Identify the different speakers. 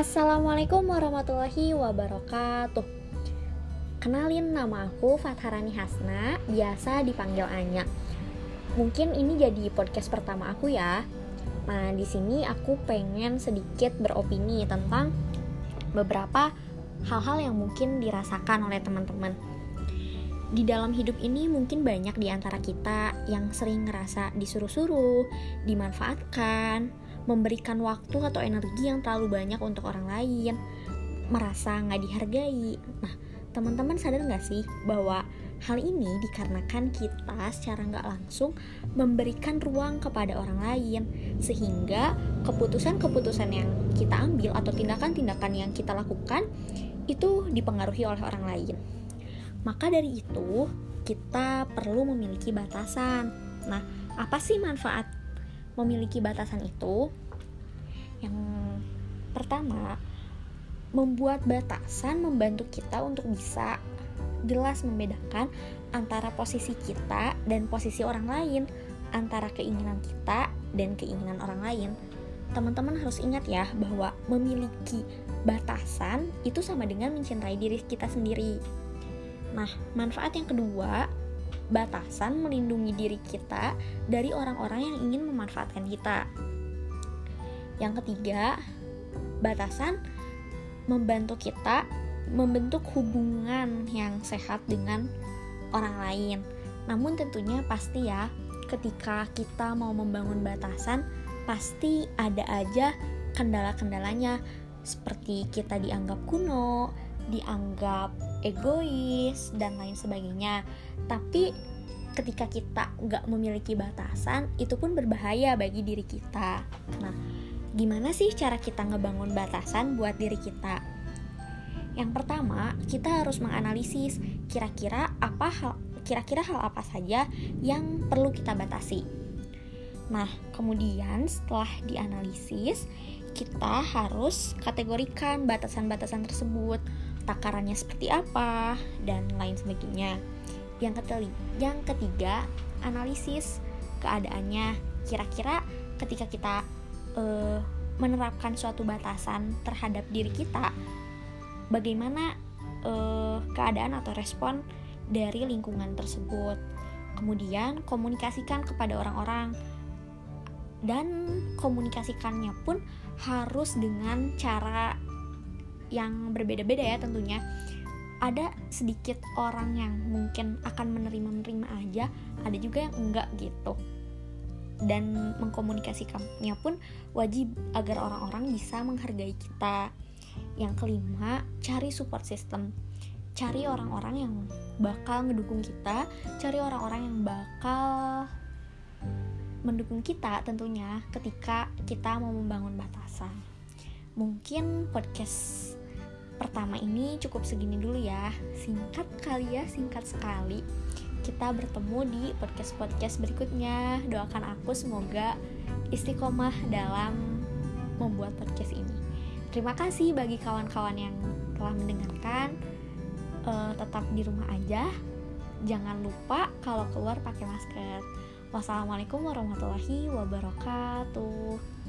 Speaker 1: Assalamualaikum warahmatullahi wabarakatuh. Kenalin nama aku Fatharani Hasna, biasa dipanggil Anya. Mungkin ini jadi podcast pertama aku ya. Nah, di sini aku pengen sedikit beropini tentang beberapa hal-hal yang mungkin dirasakan oleh teman-teman. Di dalam hidup ini mungkin banyak di antara kita yang sering ngerasa disuruh-suruh, dimanfaatkan, memberikan waktu atau energi yang terlalu banyak untuk orang lain, merasa nggak dihargai. Nah, teman-teman sadar nggak sih bahwa hal ini dikarenakan kita secara nggak langsung memberikan ruang kepada orang lain, sehingga keputusan-keputusan yang kita ambil atau tindakan-tindakan yang kita lakukan itu dipengaruhi oleh orang lain. Maka dari itu, kita perlu memiliki batasan. Nah, apa sih manfaat memiliki batasan itu? Yang pertama, membuat batasan membantu kita untuk bisa jelas membedakan antara posisi kita dan posisi orang lain, antara keinginan kita dan keinginan orang lain. Teman-teman harus ingat ya bahwa memiliki batasan itu sama dengan mencintai diri kita sendiri. Nah, manfaat yang kedua, batasan melindungi diri kita dari orang-orang yang ingin memanfaatkan kita. Yang ketiga, batasan membantu kita membentuk hubungan yang sehat dengan orang lain. Namun tentunya pasti ya, ketika kita mau membangun batasan, pasti ada aja kendala-kendalanya seperti kita dianggap kuno, dianggap egois dan lain sebagainya. Tapi ketika kita nggak memiliki batasan itu pun berbahaya bagi diri kita. Nah gimana sih cara kita ngebangun batasan buat diri kita? Yang pertama kita harus menganalisis kira-kira apa hal kira-kira hal apa saja yang perlu kita batasi. Nah, kemudian setelah dianalisis, kita harus kategorikan batasan-batasan tersebut takarannya seperti apa dan lain sebagainya. Yang ketiga, yang ketiga analisis keadaannya. Kira-kira ketika kita uh, menerapkan suatu batasan terhadap diri kita, bagaimana uh, keadaan atau respon dari lingkungan tersebut. Kemudian komunikasikan kepada orang-orang dan komunikasikannya pun harus dengan cara yang berbeda-beda ya tentunya. Ada sedikit orang yang mungkin akan menerima-menerima aja ada juga yang enggak gitu. Dan mengkomunikasikannya pun wajib agar orang-orang bisa menghargai kita. Yang kelima cari support system. Cari orang-orang yang bakal ngedukung kita cari orang-orang yang bakal mendukung kita tentunya ketika kita mau membangun batasan. Mungkin podcast pertama ini cukup segini dulu ya. Singkat kali ya singkat sekali. Kita bertemu di podcast-podcast berikutnya. Doakan aku semoga istiqomah dalam membuat podcast ini. Terima kasih bagi kawan-kawan yang telah mendengarkan. Uh, tetap di rumah aja. Jangan lupa kalau keluar pakai masker. Wassalamualaikum warahmatullahi wabarakatuh